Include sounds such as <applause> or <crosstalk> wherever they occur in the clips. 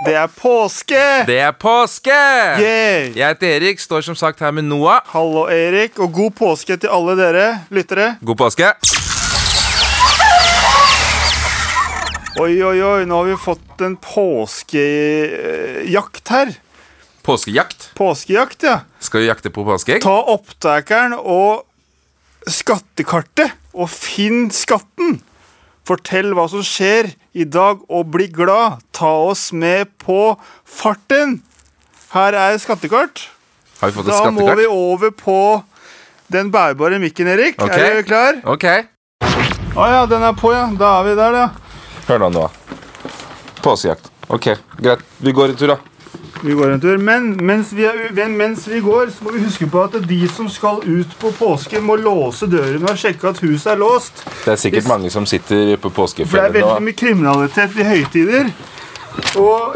Det er påske! Det er påske! Yeah! Jeg heter Erik, står som sagt her med Noah. Hallo, Erik, og god påske til alle dere lyttere. God påske. Oi, oi, oi, nå har vi fått en påskejakt her. Påskejakt. Påskejakt, ja. Skal vi jakte på påskeegg? Ta opptakeren og skattekartet, og finn skatten. Fortell hva som skjer i dag, og bli glad. Ta oss med på farten. Her er skattekart. Har vi fått et Da må vi over på den bærbare mikken, Erik. Okay. Er du klar? Ok. Å ja, den er på, ja. Da er vi der, ja. Hør nå, nå. Påskejakt. Ok, greit. Vi går en tur, da. Vi går en tur. Men mens vi, er, mens vi går, så må vi huske på at de som skal ut på påsken, må låse døren og sjekke at huset er låst. Det er sikkert Hvis- mange som sitter på For det er veldig mye kriminalitet i høytider. Og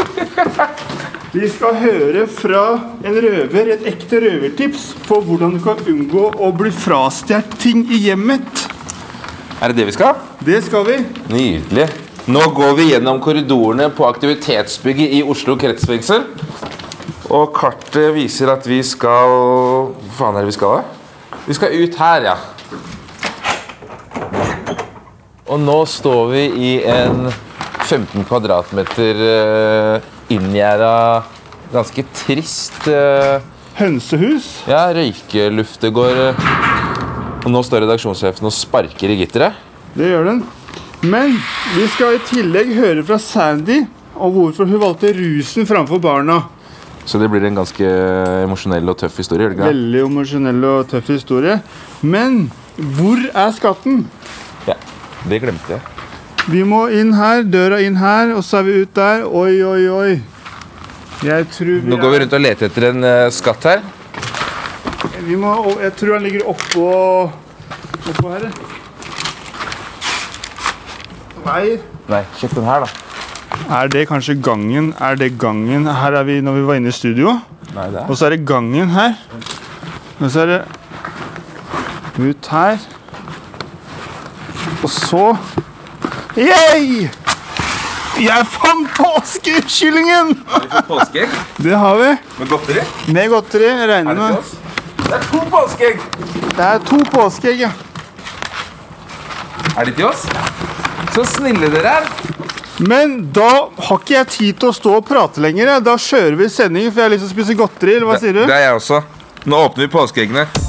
vi skal høre fra en røver, et ekte røvertips på hvordan du kan unngå å bli frastjålet ting i hjemmet. Er det det vi skal? Det skal vi. Nydelig. Nå går vi gjennom korridorene på aktivitetsbygget i Oslo kretsfengsel. Og kartet viser at vi skal Hva faen er det vi skal, da? Vi skal ut her, ja. Og nå står vi i en 15 kvadratmeter uh, inngjerda Ganske trist eh, Hønsehus. Ja, røykeluftegård. eh. Og nå står redaksjonssjefen og sparker i gitteret. Det gjør den. Men vi skal i tillegg høre fra Sandy om hvorfor hun valgte rusen framfor barna. Så det blir en ganske emosjonell og tøff historie. ikke? Veldig emosjonell og tøff historie. Men hvor er skatten? Ja, det glemte jeg. Vi må inn her, døra inn her, og så er vi ut der. Oi, oi, oi. Jeg tror vi, Nå går vi rundt og leter etter en uh, skatt her. vi må, Jeg tror han ligger oppå Oppå her. Nei. Nei, sjekk den her, da. Er det kanskje gangen? Er det gangen? Her er vi når vi var inne i studio. Nei, det er. Og så er det gangen her. Og så er det ut her. Og så Yay! Jeg fant påskekyllingen! Har vi fått påskeegg Det har vi. med godteri? Med godteri. Jeg regner Er det med. oss? Det er to påskeegg! Det er to påskeegg, ja. Er de til oss? Så snille dere er. Men da har ikke jeg tid til å stå og prate lenger. Da kjører vi sending, for jeg har lyst til å spise godteri. eller hva sier du? Det er jeg også. Nå åpner vi påskeeggene.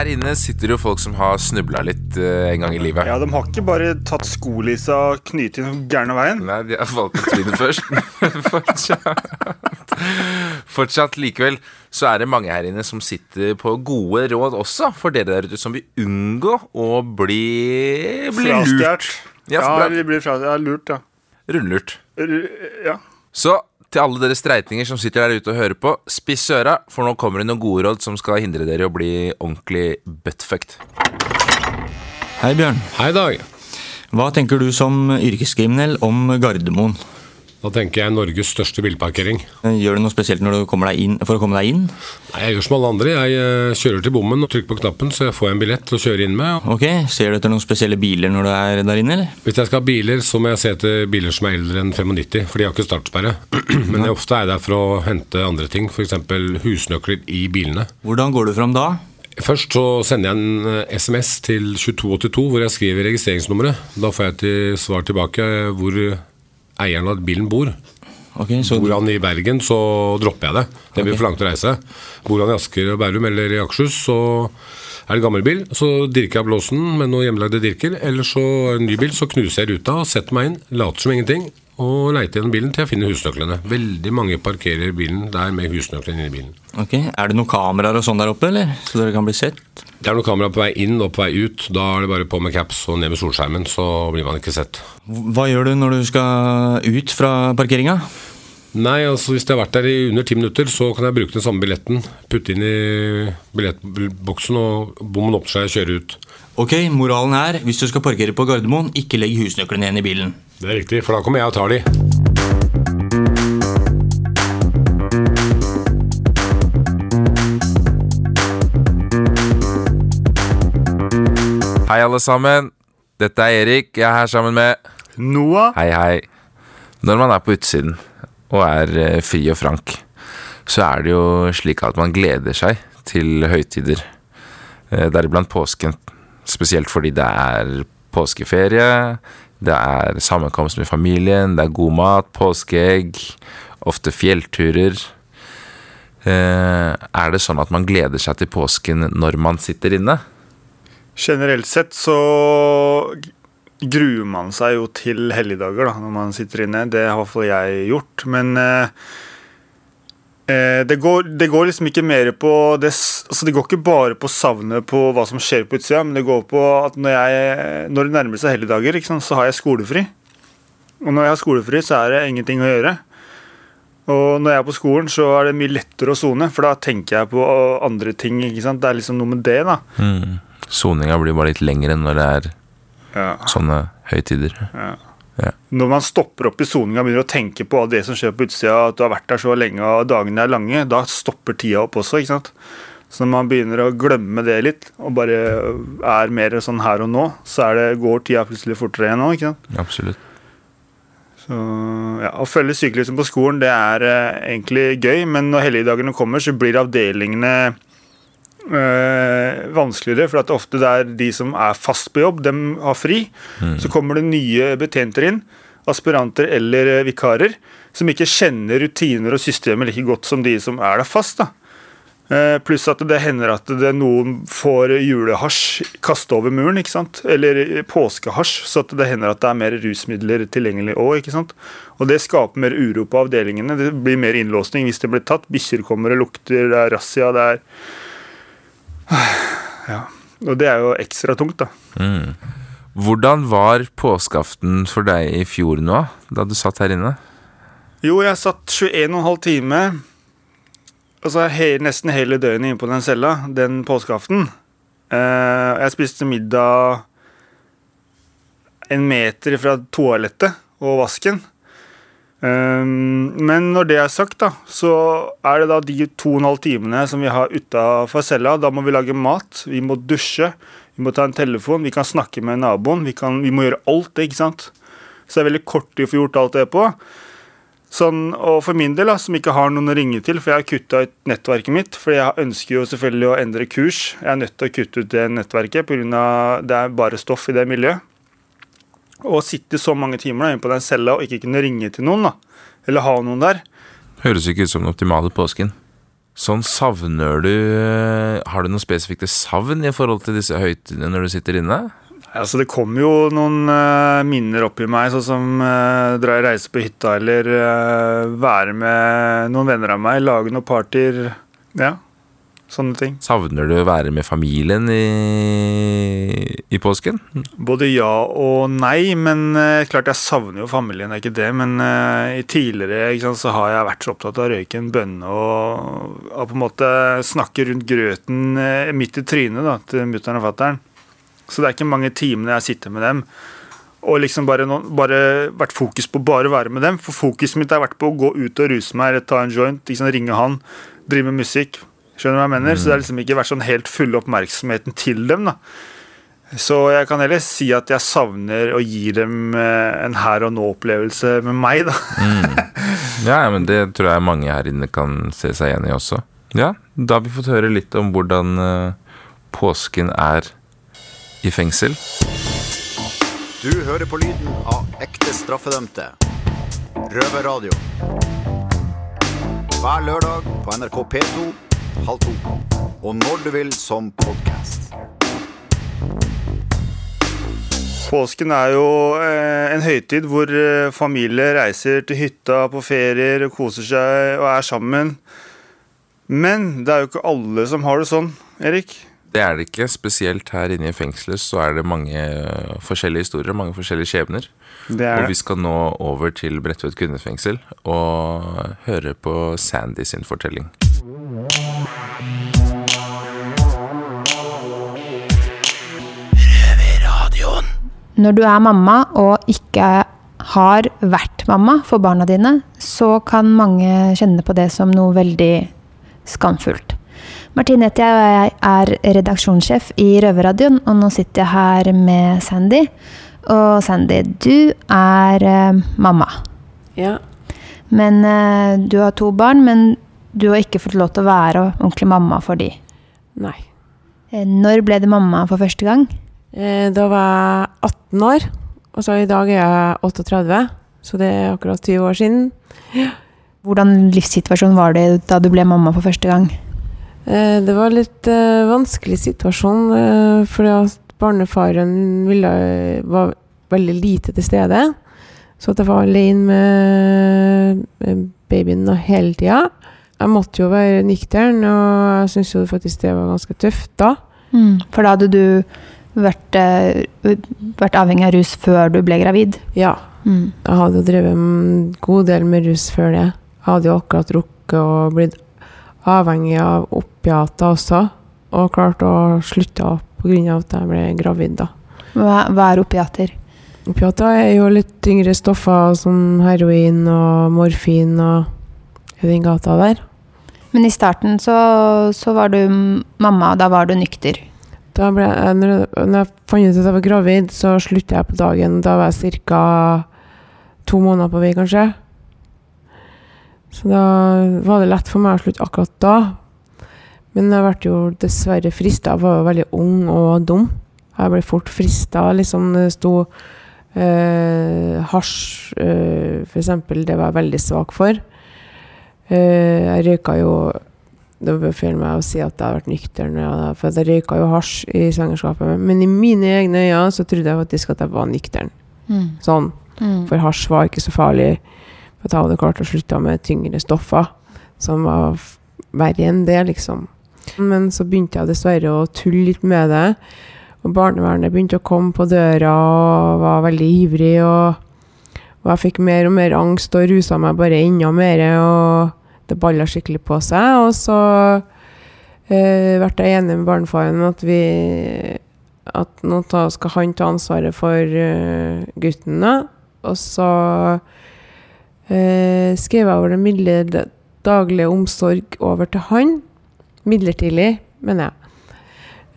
Her inne sitter jo folk som har snubla litt eh, en gang i livet. Ja, De har ikke bare tatt skolissa og knyttet inn gærne veien. Nei, de har valgt å trynet først. <laughs> Fortsatt, fortsatt likevel så er det mange her inne som sitter på gode råd også for dere der ute som vil unngå å bli, bli lurt. Frastjålet. Ja, Ja, det blir fra, ja, lurt, ja. Rundlurt. R- Ja. Så til alle dere streitinger som sitter der ute og hører på, spiss øra, for nå kommer det noen gode råd som skal hindre dere i å bli ordentlig buttfucked. Hei, Bjørn. Hei, Dag. Hva tenker du som yrkeskriminell om Gardermoen? Da tenker jeg Norges største bilparkering. Gjør du noe spesielt når du kommer deg inn, for å komme deg inn? Nei, Jeg gjør som alle andre. Jeg eh, kjører til bommen og trykker på knappen, så jeg får en billett å kjøre inn med. Ok, Ser du etter noen spesielle biler når du er der inne, eller? Hvis jeg skal ha biler, så må jeg se etter biler som er eldre enn 95, for de har ikke startsperre. <clears throat> Men jeg ofte er der for å hente andre ting, f.eks. husnøkler i bilene. Hvordan går du fram da? Først så sender jeg en eh, SMS til 2282 hvor jeg skriver registreringsnummeret. Da får jeg til svar tilbake eh, hvor eieren av bilen bor. Okay, så Bor han i Bergen, så dropper jeg det. Det blir for langt å reise. Bor han i Asker og Bærum eller i Akershus, så er det gammel bil. Så dirker jeg blåsen med noen hjemmelagde dirker. Eller så er det en ny bil, så knuser jeg ruta setter meg inn. Later som ingenting. Og leite gjennom bilen til jeg finner husnøklene. Veldig mange parkerer bilen der med husnøklene inni bilen. Ok, Er det noen kameraer og sånn der oppe, eller? Så dere kan bli sett? Det er noen kameraer på vei inn og på vei ut. Da er det bare på med caps og ned med solskjermen, så blir man ikke sett. Hva gjør du når du skal ut fra parkeringa? Nei, altså hvis jeg har vært der i under ti minutter, så kan jeg bruke den samme billetten. Putte inn i billettboksen, og bommen åpner seg, og kjøre ut. Ok, moralen er, hvis du skal parkere på Gardermoen, ikke legg husnøklene igjen i bilen. Det er riktig, for da kommer jeg og tar de. Hei, alle sammen. Dette er Erik. Jeg er her sammen med Noah Hei, hei. Når man er på utsiden og er eh, fri og frank, så er det jo slik at man gleder seg til høytider. Eh, Deriblant påsken. Spesielt fordi det er påskeferie, det er sammenkomst med familien, det er god mat, påskeegg, ofte fjellturer. Eh, Er det sånn at man gleder seg til påsken når man sitter inne? Generelt sett så gruer man seg jo til helligdager da, når man sitter inne. Det har i hvert fall jeg gjort. Men eh, det, går, det går liksom ikke mer på det, altså det går ikke bare på savnet på hva som skjer på utsida, men det går på at når, jeg, når det nærmer seg helligdager, så har jeg skolefri. Og når jeg har skolefri, så er det ingenting å gjøre. Og når jeg er på skolen, så er det mye lettere å sone, for da tenker jeg på andre ting. ikke sant? Det er liksom noe med det, da. Soninga blir bare litt lengre når det er Ja. sånne høytider. Når man stopper opp i soninga og begynner å tenke på det som skjer på utsida, at du har vært der så lenge og dagene er lange, da stopper tida opp også. ikke sant? Så når man begynner å glemme det litt, og bare er mer sånn her og nå, så er det, går tida plutselig fortere igjen nå. ikke sant? Absolutt. Så ja, Å følge syklusen på skolen det er eh, egentlig gøy, men når helligdagene kommer, så blir avdelingene eh, vanskeligere. For at ofte det er de som er fast på jobb, dem har fri. Så kommer det nye betjenter inn, aspiranter eller eh, vikarer, som ikke kjenner rutiner og systemer like godt som de som er der fast. da. Eh, Pluss at det hender at det noen får julehasj kasta over muren, ikke sant? eller påskehasj, så at det hender at det er mer rusmidler tilgjengelig òg. Og det skaper mer uro på avdelingene. Det blir mer innlåsning hvis det blir tatt. Bikkjer kommer og lukter, det er razzia, det er <sighs> Ja. Og det er jo ekstra tungt, da. Hvordan var påskeaften for deg i fjor nå, da du satt her inne? Jo, jeg satt 21,5 timer, altså he nesten hele døgnet inne på den cella, den påskeaften. Eh, jeg spiste middag en meter fra toalettet og vasken. Um, men når det er sagt, da, så er det da de to og en halv timene som vi har utafor cella. Da må vi lage mat, vi må dusje, vi må ta en telefon, vi kan snakke med naboen. Vi, kan, vi må gjøre alt det, ikke sant. Så det er veldig kort tid å få gjort alt det på. Sånn, og for min del, da, som ikke har noen å ringe til, for jeg har kutta ut nettverket mitt, for jeg ønsker jo selvfølgelig å endre kurs. Jeg er nødt til å kutte ut det nettverket pga. det er bare stoff i det miljøet. Å sitte så mange timer da, inne på den cella og ikke kunne ringe til noen, da, eller ha noen der, Høres ikke ut som den optimale påsken. Sånn savner du eh, Har du noen spesifikke savn i forhold til disse høytidene når du sitter inne? Altså Det kommer jo noen uh, minner opp i meg, sånn som uh, dra i reise på hytta eller uh, være med noen venner av meg, lage noen partyer. Ja, sånne ting. Savner du å være med familien i, i påsken? Både ja og nei, men uh, klart jeg savner jo familien, det er ikke det. Men uh, i tidligere sant, så har jeg vært så opptatt av å røyke en bønne og, og på en måte snakke rundt grøten uh, midt i trynet da, til mutter'n og fatter'n. Så det er ikke mange timene jeg sitter med dem. Og liksom bare, no, bare vært fokus på bare å være med dem. For fokuset mitt har vært på å gå ut og ruse meg, eller ta en joint, liksom ringe han, drive med musikk. Skjønner du hva jeg mener? Så det har liksom ikke vært sånn helt full oppmerksomheten til dem. da. Så jeg kan heller si at jeg savner å gi dem eh, en her og nå-opplevelse med meg, da. Ja, ja, men det tror jeg mange her inne kan se seg igjen i også. Ja, da har vi fått høre litt om hvordan eh, påsken er i fengsel. Du hører på lyden av ekte straffedømte. Røverradio. Hver lørdag på NRK P2 halv to. Og når du vil som podkast. Påsken er jo eh, en høytid hvor familie reiser til hytta på ferier og koser seg og er sammen. Men det er jo ikke alle som har det sånn, Erik. Det er det ikke. Spesielt her inne i fengselet så er det mange eh, forskjellige historier, mange forskjellige skjebner. Det er Og vi skal nå over til Bredtvet kvinnefengsel og høre på Sandy sin fortelling. Når du er mamma og ikke har vært mamma for barna dine, så kan mange kjenne på det som noe veldig skamfullt. Martine heter jeg, og jeg er redaksjonssjef i Røverradioen, og nå sitter jeg her med Sandy. Og Sandy, du er eh, mamma. Ja. Men eh, du har to barn, men du har ikke fått lov til å være ordentlig mamma for de. Nei. Eh, Når ble du mamma for første gang? Eh, Da var jeg 18 år, og så i dag er jeg 38, så det er akkurat 20 år siden. Hvordan livssituasjon var det da du ble mamma for første gang? Eh, Det var litt eh, vanskelig situasjon, fordi at barnefaren ville, var veldig lite til stede. Så at jeg var alene med med babyen hele tida. Jeg måtte jo være nyktern, og jeg syns jo faktisk det var ganske tøft da. For da hadde du vært, eh, vært avhengig av rus før du ble gravid? Ja. Mm. Jeg hadde jo drevet en god del med rus før det. Jeg hadde jo akkurat rukket å blitt avhengig av opiater også, og klart å slutte opp pga. at jeg ble gravid. da. Hva, hva er opiater? Opiater er jo litt tyngre stoffer som heroin og morfin og i den gata der. Men i starten så, så var du mamma, da var du nykter. Da ble når, jeg, når jeg fant ut at jeg var gravid, så slutta jeg på dagen. Da var jeg ca. to måneder på vei, kanskje. Så da var det lett for meg å slutte akkurat da. Men jeg ble jo dessverre frista. Jeg var jo veldig ung og dum. Jeg ble fort frista. Liksom det sto eh, hasj, eh, eksempel. Det var jeg veldig svak for. Eh, jeg røyka jo det bør feil meg å si at jeg har vært nøktern, ja, for jeg røyka jo hasj i svangerskapet. Men i mine egne øyne så trodde jeg faktisk at jeg var nøktern. Sånn. Mm. For hasj var ikke så farlig. For jeg hadde klart å slutte med tyngre stoffer, som var verre enn det, liksom. Men så begynte jeg dessverre å tulle litt med det. Og barnevernet begynte å komme på døra og var veldig ivrig. Og, og jeg fikk mer og mer angst og rusa meg bare enda mer. Og det balla skikkelig på seg. Og så eh, ble jeg enig med barnefaren om at vi at nå skal han ta ansvaret for uh, gutten. Og så eh, skrev jeg over den milde daglige omsorg over til han. Midlertidig, mener jeg.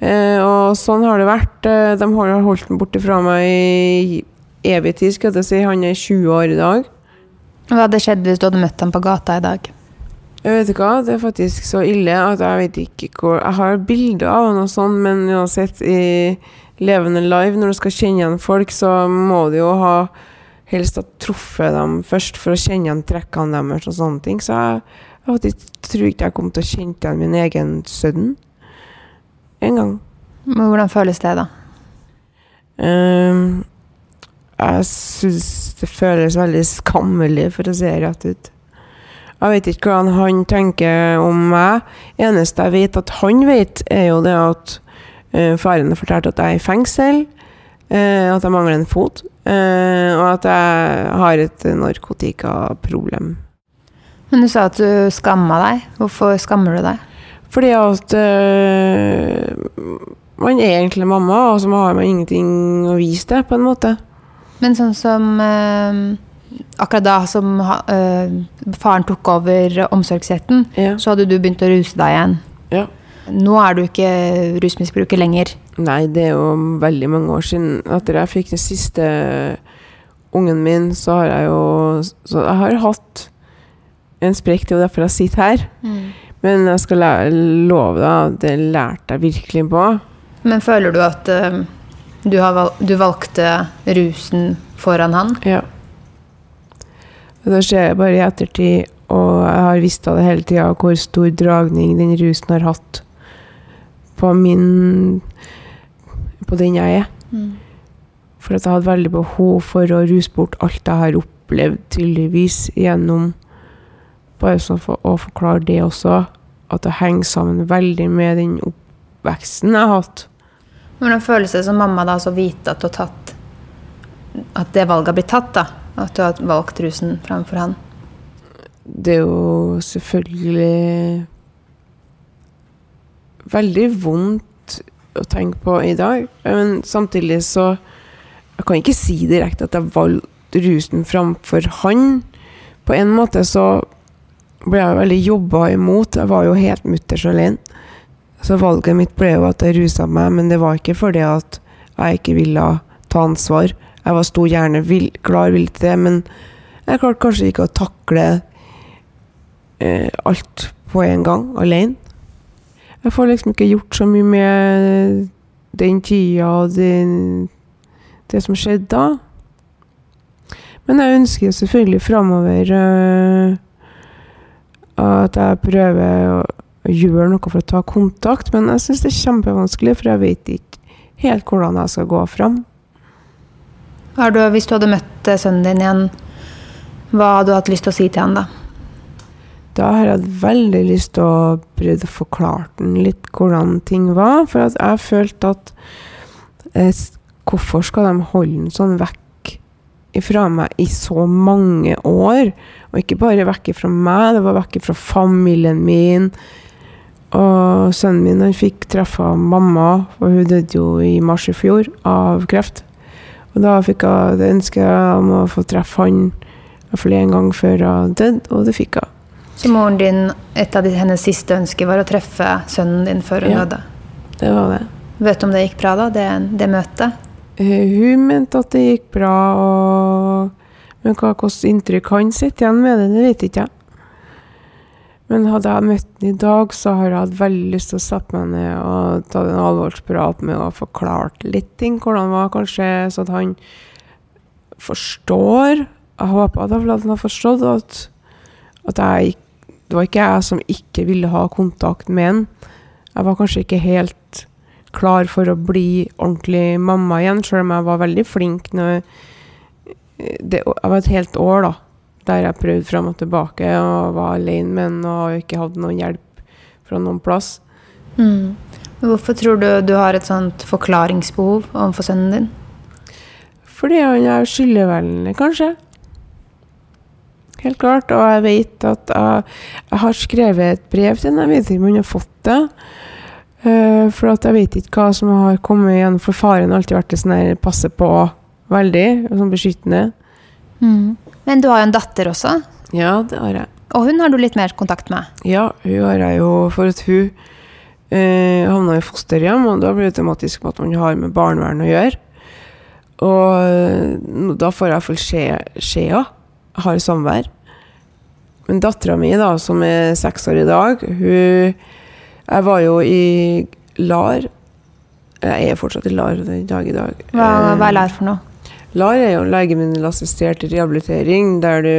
Eh, og sånn har det vært. Eh, de har holdt den borte fra meg i evig tid, skal jeg si. Han er 20 år i dag. Hva hadde skjedd hvis du hadde møtt ham på gata i dag? Jeg vet ikke hva, Det er faktisk så ille at jeg vet ikke hvor Jeg har bilder av han og sånn, men uansett, i levende live, når du skal kjenne igjen folk, så må du jo ha helst ha truffet dem først for å kjenne igjen trekkene deres og sånne ting. Så jeg, jeg tror ikke jeg kom til å kjenne igjen min egen sønn en gang. Men Hvordan føles det, da? Um, jeg syns det føles veldig skammelig, for å si det rett ut. Jeg vet ikke hvordan han tenker om meg. Eneste jeg vet at han vet, er jo det at uh, faren har fortalt at jeg er i fengsel, Uh, at jeg mangler en fot, Uh, og at jeg har et narkotikaproblem. Men du sa at du skamma deg. Hvorfor skammer du deg? Fordi at man er egentlig mamma, og så har man ingenting å vise til, på en måte. Men sånn som Akkurat da som eh, faren tok over omsorgsretten, Ja. så hadde du begynt å ruse deg igjen. Ja. Nå er du ikke rusmisbruker lenger. Nei, det er jo veldig mange år siden. Etter jeg fikk den siste ungen min, så har jeg jo Så jeg har hatt en sprekk, det er jo derfor jeg sitter her. Men jeg skal love deg, det lærte jeg virkelig på. Men føler du at uh, du, har val du valgte rusen foran han? Ja. Og ser jeg bare i ettertid, og jeg har visst av det hele tida hvor stor dragning den rusen har hatt på min På den jeg er. For at jeg hadde veldig behov for å ruse bort alt jeg har opplevd, tydeligvis, gjennom Bare sånn for å forklare det også, at det henger sammen veldig med den oppveksten jeg har hatt. Hvordan føles det som mamma da, å vite at du har tatt At det valget har blitt tatt, da? At du har valgt rusen framfor han? Det er jo selvfølgelig veldig vondt å tenke på i dag, men samtidig så Jeg kan ikke si direkte at jeg valgte rusen framfor han. På en måte så ble jeg veldig jobba imot. Jeg var jo helt mutters alene. Så valget mitt ble jo at jeg rusa meg, men det var ikke fordi at jeg ikke ville ta ansvar. Jeg var stor gjerne vil, klar villig til det, men jeg klarte kanskje ikke å takle eh, alt på en gang, alene. Jeg får liksom ikke gjort så mye med den tida og den, det som skjedde da. Men jeg ønsker selvfølgelig framover øh, at jeg prøver å gjøre noe for å ta kontakt, men jeg syns det er kjempevanskelig, for jeg vet ikke helt hvordan jeg skal gå fram. Du, hvis du hadde møtt eh, sønnen din igjen, hva hadde du hatt lyst til å si til han da? Da har jeg hatt veldig lyst til å prøve å forklare den litt hvordan ting var, for jeg følte at eh, Hvorfor skal de holde den sånn vekk fra meg i så mange år? Og ikke bare vekk fra meg, det var vekk fra familien min. Og sønnen min han fikk treffe mamma, for hun døde jo i mars i fjor av kreft. Og da fikk jeg et ønske om å få treffe han i hvert fall en gang før hun døde, og det fikk jeg. Så moren din, et av hennes siste ønsker var å treffe sønnen din før hun Ja. døde. Det var det. Vet du om det gikk bra, da? Det, det møtet? Eh, Hun mente at det gikk bra, og... men hva slags inntrykk han sitter igjen med det, det vet ikke jeg. Men hadde jeg møtt ham i dag, så har jeg hatt veldig lyst til å sette meg ned og ta en alvorsprat med og forklart litt ting, hvordan det var, kanskje, så at han forstår. Jeg håper at han har forstått at, at jeg, det var ikke jeg som ikke ville ha kontakt med han. Jeg var kanskje ikke helt klar for å bli ordentlig mamma igjen, selv om jeg var veldig flink når det, Jeg var et helt år, da, der jeg prøvde fram og tilbake og var alene med han og ikke hadde noen hjelp fra noen plass. Mm. Hvorfor tror du du har et sånt forklaringsbehov overfor sønnen din? Fordi han er skyldevelende, kanskje. Helt klart. Og jeg vet at jeg, jeg har skrevet et brev til ham. Jeg vet ikke om han har fått det. Uh, for jeg vet ikke hva som har kommet igjen. For faren har alltid vært det sånn her passe på veldig, sånn beskyttende. Mm. Men du har jo en datter også, Ja, det har jeg. og hun har du litt mer kontakt med. Ja, hun har jeg jo for at hun eh, havna i fosterhjem, og da blir det tematisk med at man har med barnevern å gjøre. Og eh, da får jeg iallfall skjea. Jeg har samvær. Men dattera mi, da, som er seks år i dag, hun Jeg var jo i LAR. Jeg er fortsatt i LAR den dag i dag. Hva, Eh, hva er LAR for noe? LAR er jo legemiddelassistert rehabilitering, der du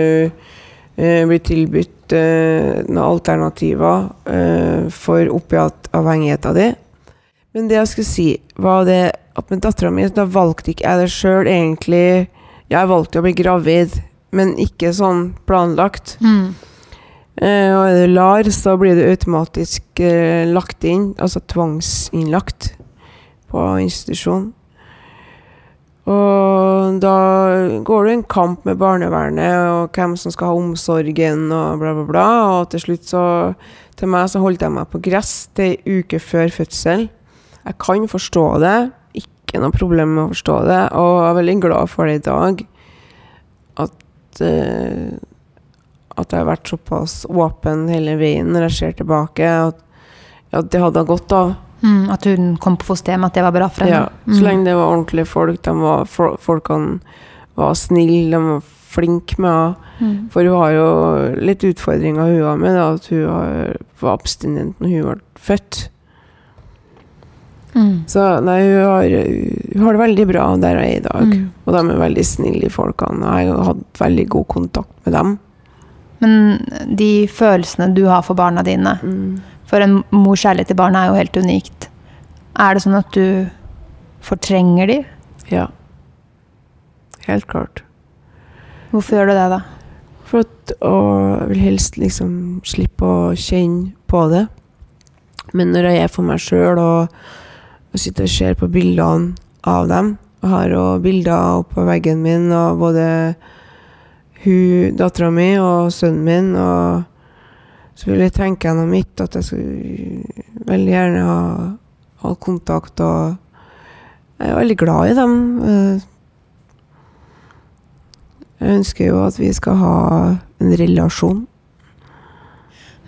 eh, blir tilbudt eh, noen alternativer eh, for opiatavhengigheten din. Men det jeg skulle si, var det at med dattera mi, da valgte ikke jeg det sjøl, egentlig. Jeg valgte å bli gravid, men ikke sånn planlagt. Mm. Eh, og er det LAR, så blir det automatisk eh, lagt inn, altså tvangsinnlagt på institusjon. Og da går det en kamp med barnevernet og hvem som skal ha omsorgen og bla, bla, bla. Og til slutt så Til meg så holdt jeg meg på gress til ei uke før fødsel. Jeg kan forstå det. Ikke noe problem med å forstå det. Og jeg er veldig glad for det i dag. At uh, at jeg har vært såpass åpen hele veien når jeg ser tilbake. At, at det hadde godt av. Mm, at hun kom på fosterhjem, at det var bra for henne? Ja, så lenge det var ordentlige folk. De var, for, folkene var snille, de var flinke med henne. Mm. For hun har jo litt utfordringer hun har med, da, at hun har, var abstinent når hun ble født. Mm. Så nei, hun har, hun har det veldig bra der hun er i dag. Mm. Og de er veldig snille, folkene. Jeg har hatt veldig god kontakt med dem. Men de følelsene du har for barna dine For en mors kjærlighet til barna er jo helt unikt. Er det sånn at du fortrenger de? Ja. Helt klart. Hvorfor gjør du det, da? For at jeg vil helst liksom slippe å kjenne på det. Men når jeg er for meg sjøl og, og sitter og ser på bildene av dem Jeg har jo bilder oppå veggen min av både dattera mi og sønnen min, og så vil jeg tenke gjennom mitt at jeg skulle veldig gjerne ha, ha kontakt og Jeg er veldig glad i dem. eh, Jeg ønsker jo at vi skal ha en relasjon.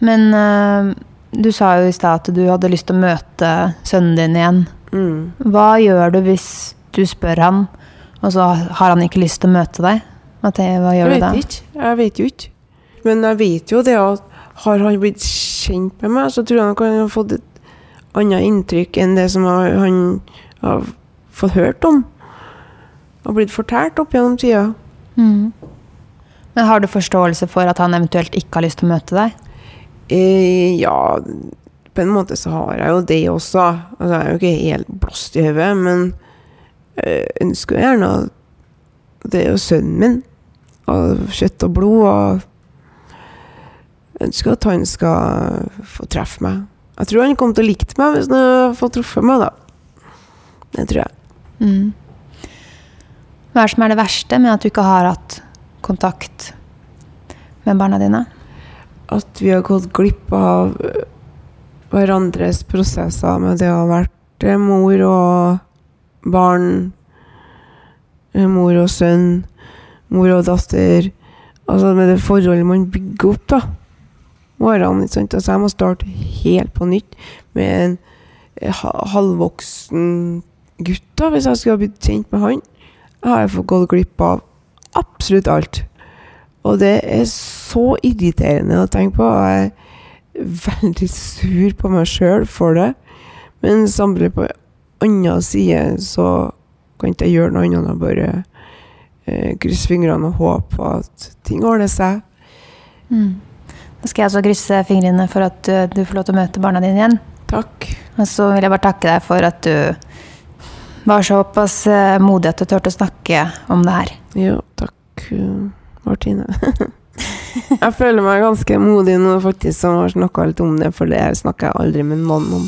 Men uh, du sa jo i stad at du hadde lyst til å møte sønnen din igjen. Mm. Hva gjør du hvis du spør han, og så har han ikke lyst til å møte deg? Hva, Jeg gjør du da? ikke. Jeg vet jo ikke. Men jeg vet jo det at har han blitt kjent med meg, så tror jeg nok han har fått et annet inntrykk enn det som han har fått hørt om. Har blitt fortalt opp gjennom tida. Mm. Men har du forståelse for at han eventuelt ikke har lyst til å møte deg? Eh, ja, på en måte så har jeg jo det også. Altså, jeg er jo ikke helt blåst i hodet, men jeg ønsker jo gjerne Det er jo sønnen min, av kjøtt og blod, og ønsker at han skal få treffe meg. Jeg tror han kommer til å like meg hvis han får truffet meg, da. Det tror jeg. Mm. Hva er det som er det verste med at du ikke har hatt kontakt med barna dine? At vi har gått glipp av øh, hverandres prosesser med det å ha vært eh, mor og barn, eh, mor og sønn, mor og datter. Altså med det forholdet man bygger opp, da. Årene, Så. Altså jeg må starte helt på nytt med en eh, halvvoksen gutt, da, hvis jeg skulle ha blitt kjent med han. Jeg har fått gått glipp av absolutt alt. Og det er så irriterende å tenke på. Jeg er veldig sur på meg sjøl for det. Men samtidig på annen side så kan ikke jeg gjøre noe annet enn bare eh, krysse fingrene og håpe at ting ordner seg. Mm. Da skal jeg også krysse fingrene for at du, du får lov til å møte barna dine igjen. Takk. Og så vil jeg bare takke deg for at du var såpass uh, modig at du turte å snakke om det her. Jo, takk, uh, Martine. <laughs> jeg føler meg ganske modig nå faktisk som har snakka litt om det, for det snakker jeg aldri med noen om.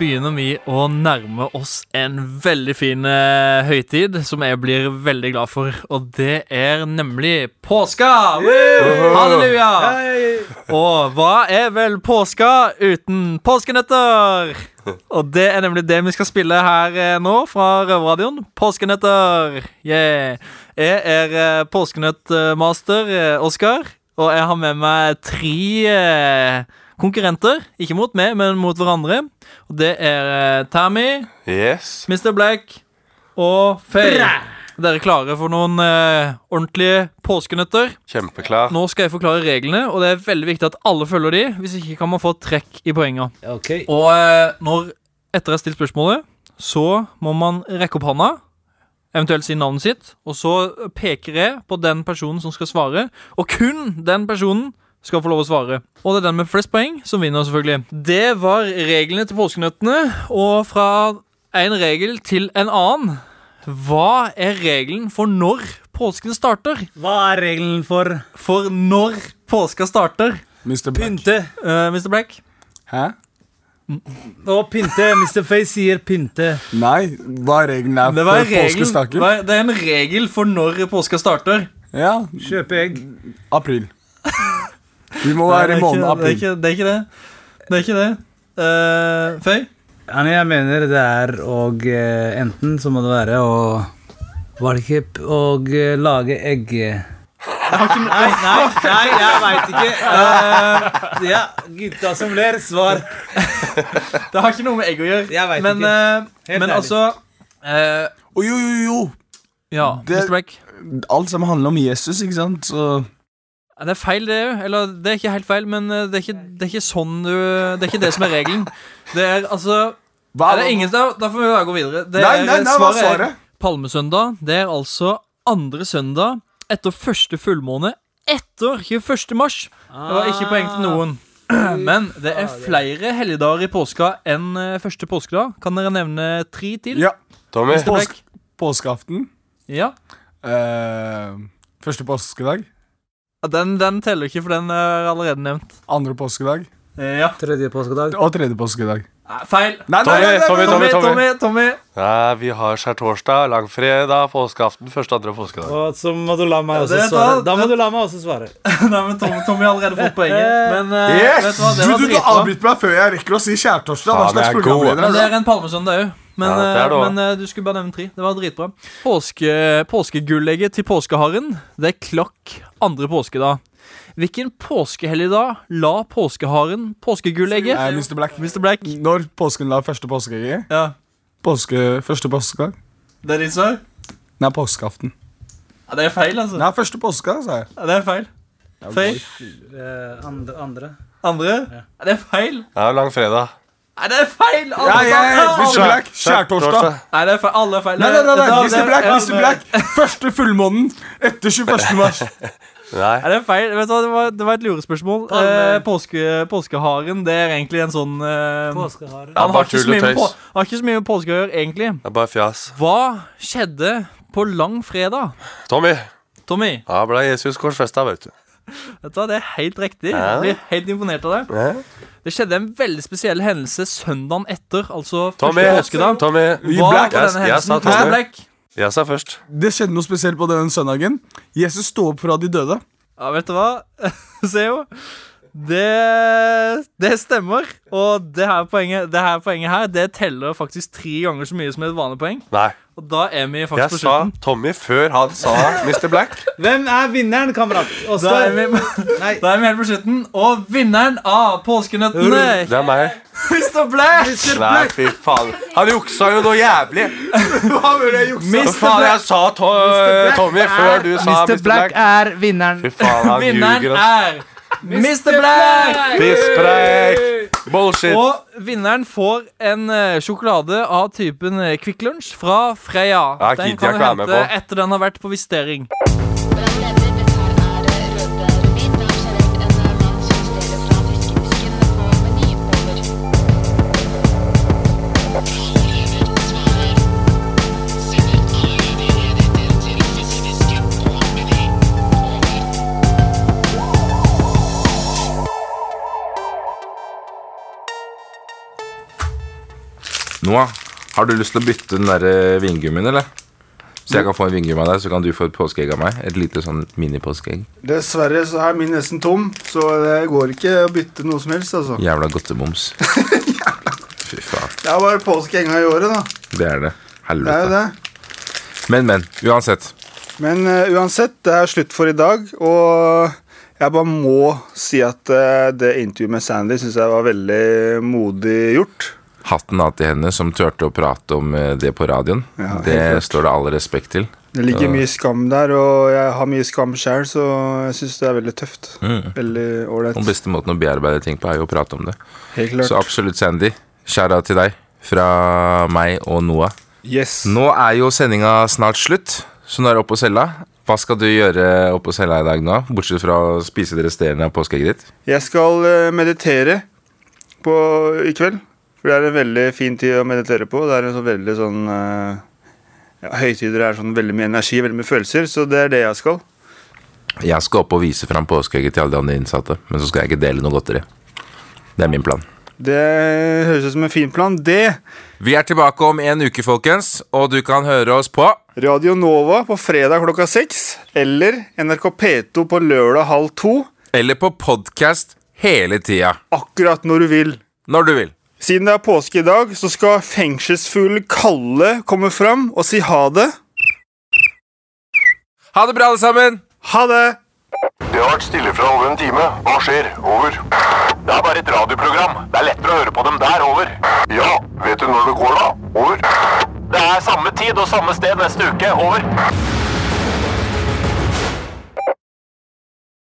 Begynner vi å nærme oss en veldig fin eh, høytid som jeg blir veldig glad for, og det er nemlig påska! Halleluja! Og hva er vel påska uten påskenøtter? Og det er nemlig det vi skal spille her eh, nå fra Røverradioen. Påskenøtter! Yeah. Jeg er eh, påskenøttmaster Oskar, og jeg har med meg tre konkurrenter. Ikke mot meg, men mot hverandre. Og det er eh, Tammy, Yes. Mr. Black og Faye. Dere er klare for noen eh, ordentlige påskenøtter? Kjempeklar. Nå skal jeg forklare reglene, og det er veldig viktig at alle følger de. Hvis ikke kan man få trekk i poenga. Og eh, når etter jeg har stilt spørsmålet, så må man rekke opp hånda, eventuelt si navnet sitt, og så peker jeg på den personen som skal svare, og kun den personen skal få lov å svare. Og det er den med flest poeng som vinner, selvfølgelig. Det var reglene til påskenøttene, og fra en regel til en annen. Hva er regelen for når påsken starter? Hva er regelen for For når påska starter? Mr. Pynte? Uh, Mr. Black? Hæ? Å, pynte. Mr. Face sier pynte. Nei, hva er regelen er Det, for påskestaker? det er en regel for når påska starter. Ja, Kjøpe egg. april. Vi må være det, i er ikke, måneden det, april. det er ikke det. Det er ikke det. Uh, Føy? Jeg mener det er og eh, enten så må det være å Var det ikke p- å eh, lage egg Nei, nei, nei, jeg veit ikke. Uh, ja, gutta som ler, svar. Det har ikke noe med egg å gjøre. Jeg vet men ikke. Helt men altså uh, oh, jo, jo, jo. Ja, Det- alt som handler om Jesus, ikke sant? Så Det er feil, det òg. Eller det er ikke helt feil, men eh, det er ikke, det er ikke sånn du Det er ikke det som er regelen. Det er altså Hva- er det ingen, da, da får vi bare gå videre. Det Nei, nei, nei, svaret, hva er er svaret? Palmesøndag. Det er altså andre søndag etter første fullmåne etter 21. mars. Det var ikke poeng til noen. <clears throat> Men det er flere helligdager i påska enn eh, første påskedag. Kan dere nevne tre til? Ja. Påsk, påskeaften. Ja. Uh, første påskedag. Den, den teller ikke, for den er allerede nevnt. Andre påskedag. Ja. Tredje påskedag. Og tredje påskedag. Feil. Nei, nei, nei, nei, Tommy, nei, Tommy, nei. Tommy. Tommy, Tommy. Ja, vi har skjærtorsdag, langfredag, påskeaften, første andre påskedag. Og så må du la meg også det svare. Da må du la meg også svare. <laughs> Nei, men Tommy, Tommy har allerede fått poenget. Men eh, Yes! vet du hva, det Du, var du, du avbryter meg før jeg rekker å si skjærtorsdag. Hva slags er programleder er det du? er en palmesøndag òg. Men, Ja, det det eh, men eh, du skulle bare nevne tre. Det var dritbra. Påske, påskegullegget til påskeharen, det er klokk andre påskedag. Hvilken påskehelligdag la påskeharen påskegullegget? Eh, Mr. Black. Mr. Black. Når påsken la første påskeegget? Ja. Påske, første påskedag? Det er ditt svar? Nei, påskeaften. Ja, det er feil, altså. Nei, første påske, sa jeg. Ja, det er feil. Feil. Eh, andre, andre. Andre? Ja, det er feil. Ja, langfredag. Nei, det er feil! Alle ja, ja, ja. Mr. Black. Skjærtorsdag. Nei, det er feil. Alle er feil. Nei, nei, nei, nei, Mr. Black, Mr. Black. Første fullmånen etter 21. mars. <laughs> Nei. Nei, det er feil. Vet du hva, det var, det var et lurespørsmål. Eh, påske, påskeharen det er egentlig en sånn eh, Påskehare. Ja, Han har ikke, så mye på, har ikke så mye med påske å gjøre, egentlig. Det er bare fjas. Hva skjedde på langfredag? Tommy. Tommy, Ja, ble Jesus korsfesta, vet du. Vet du hva, det er helt riktig. Jeg blir helt imponert av det. Det skjedde en veldig spesiell hendelse søndagen etter, altså Tommy. påskedag. Tommy. Hva Black. var Jeg- jeg sa? Tommy. Black. Jeg sa først. Det skjedde noe spesielt på den søndagen. Jesus sto opp fra de døde. Ja, vet du hva? <laughs> Se jo. Det, det stemmer. Og det her, poenget, det her poenget her Det teller faktisk tre ganger så mye som et vanlig poeng. Nei. Og da er vi faktisk Jeg på sa. Tommy før han sa Mr. Black. Hvem er vinneren, kamerat? Da er, vi, da er vi helt på slutten. Og vinneren av påskenøttene, Det er meg. Mr. Black! Nei, fy faen. Han juksa jo noe jævlig. Hva var jeg juksa? Hva faen, jeg sa to Tommy før du sa Mr. Black Mr. Black er vinneren. Fy faen, han Vinneren ljuger. er Mr. Black! Pisspreik. Bullshit. Og vinneren får en eh, sjokolade av typen eh, Kvikk Lunsj fra Freia. Ja, den kan du hente etter den har vært på visitering. Noah, har du lyst til å bytte den der eh, vingummien, eller? Så jeg kan få en vingummi av deg, så kan du få et påskeegg av meg. Et lite sånn mini-påskeegg. Dessverre så er min nesten tom, så det går ikke å bytte noe som helst. altså. Jævla godteboms. <laughs> Fy faen. Det er bare påske en gang i året, da. Det er det. Det er Helvete. det. Men, men. Uansett. Men uh, uansett, det er slutt for i dag, og jeg bare må si at uh, det intervjuet med Sandy syns jeg var veldig modig gjort. Hatten av til henne som turte å prate om eh, det på radioen. Ja, det klart. står det all respekt til. Det ligger Så- mye skam der, og jeg har mye skam sjøl, så jeg syns det er veldig tøft. Mm. Veldig ålreit. Den beste måten å bearbeide ting på er jo å prate om det. Helt klart. Så absolutt, Sandy. Skjæra til deg fra meg og Noah. Yes. Nå er jo sendinga snart slutt, så nå er det opp på cella. Hva skal du gjøre opp på cella i dag nå, bortsett fra å spise det resterende av påskeegget ditt? Jeg skal eh, meditere på, i kveld. For det er en veldig fin tid å meditere på. Det er en sånn veldig sånn eh, ja, Høytider er sånn veldig mye energi, veldig mye følelser, så det er det jeg skal. Jeg skal opp og vise fram påskeegget til alle de andre innsatte, men så skal jeg ikke dele noe godteri. Det er min plan. Det høres ut som en fin plan. Det Vi er tilbake om en uke, folkens, og du kan høre oss på Radio Nova på fredag klokka seks, eller NRK P2 på lørdag halv to. Eller på podkast hele tida. Akkurat når du vil. Når du vil. Siden det er påske i dag, så skal fengselsfuglen Kalle komme fram og si ha det. Ha det bra, alle sammen! Ha det! Det har vært stille fra over en time. Hva skjer? Over. Det er bare et radioprogram. Det er lettere å høre på dem der. Over. Ja, vet du når det går, da? Over. Det er samme tid og samme sted neste uke. Over.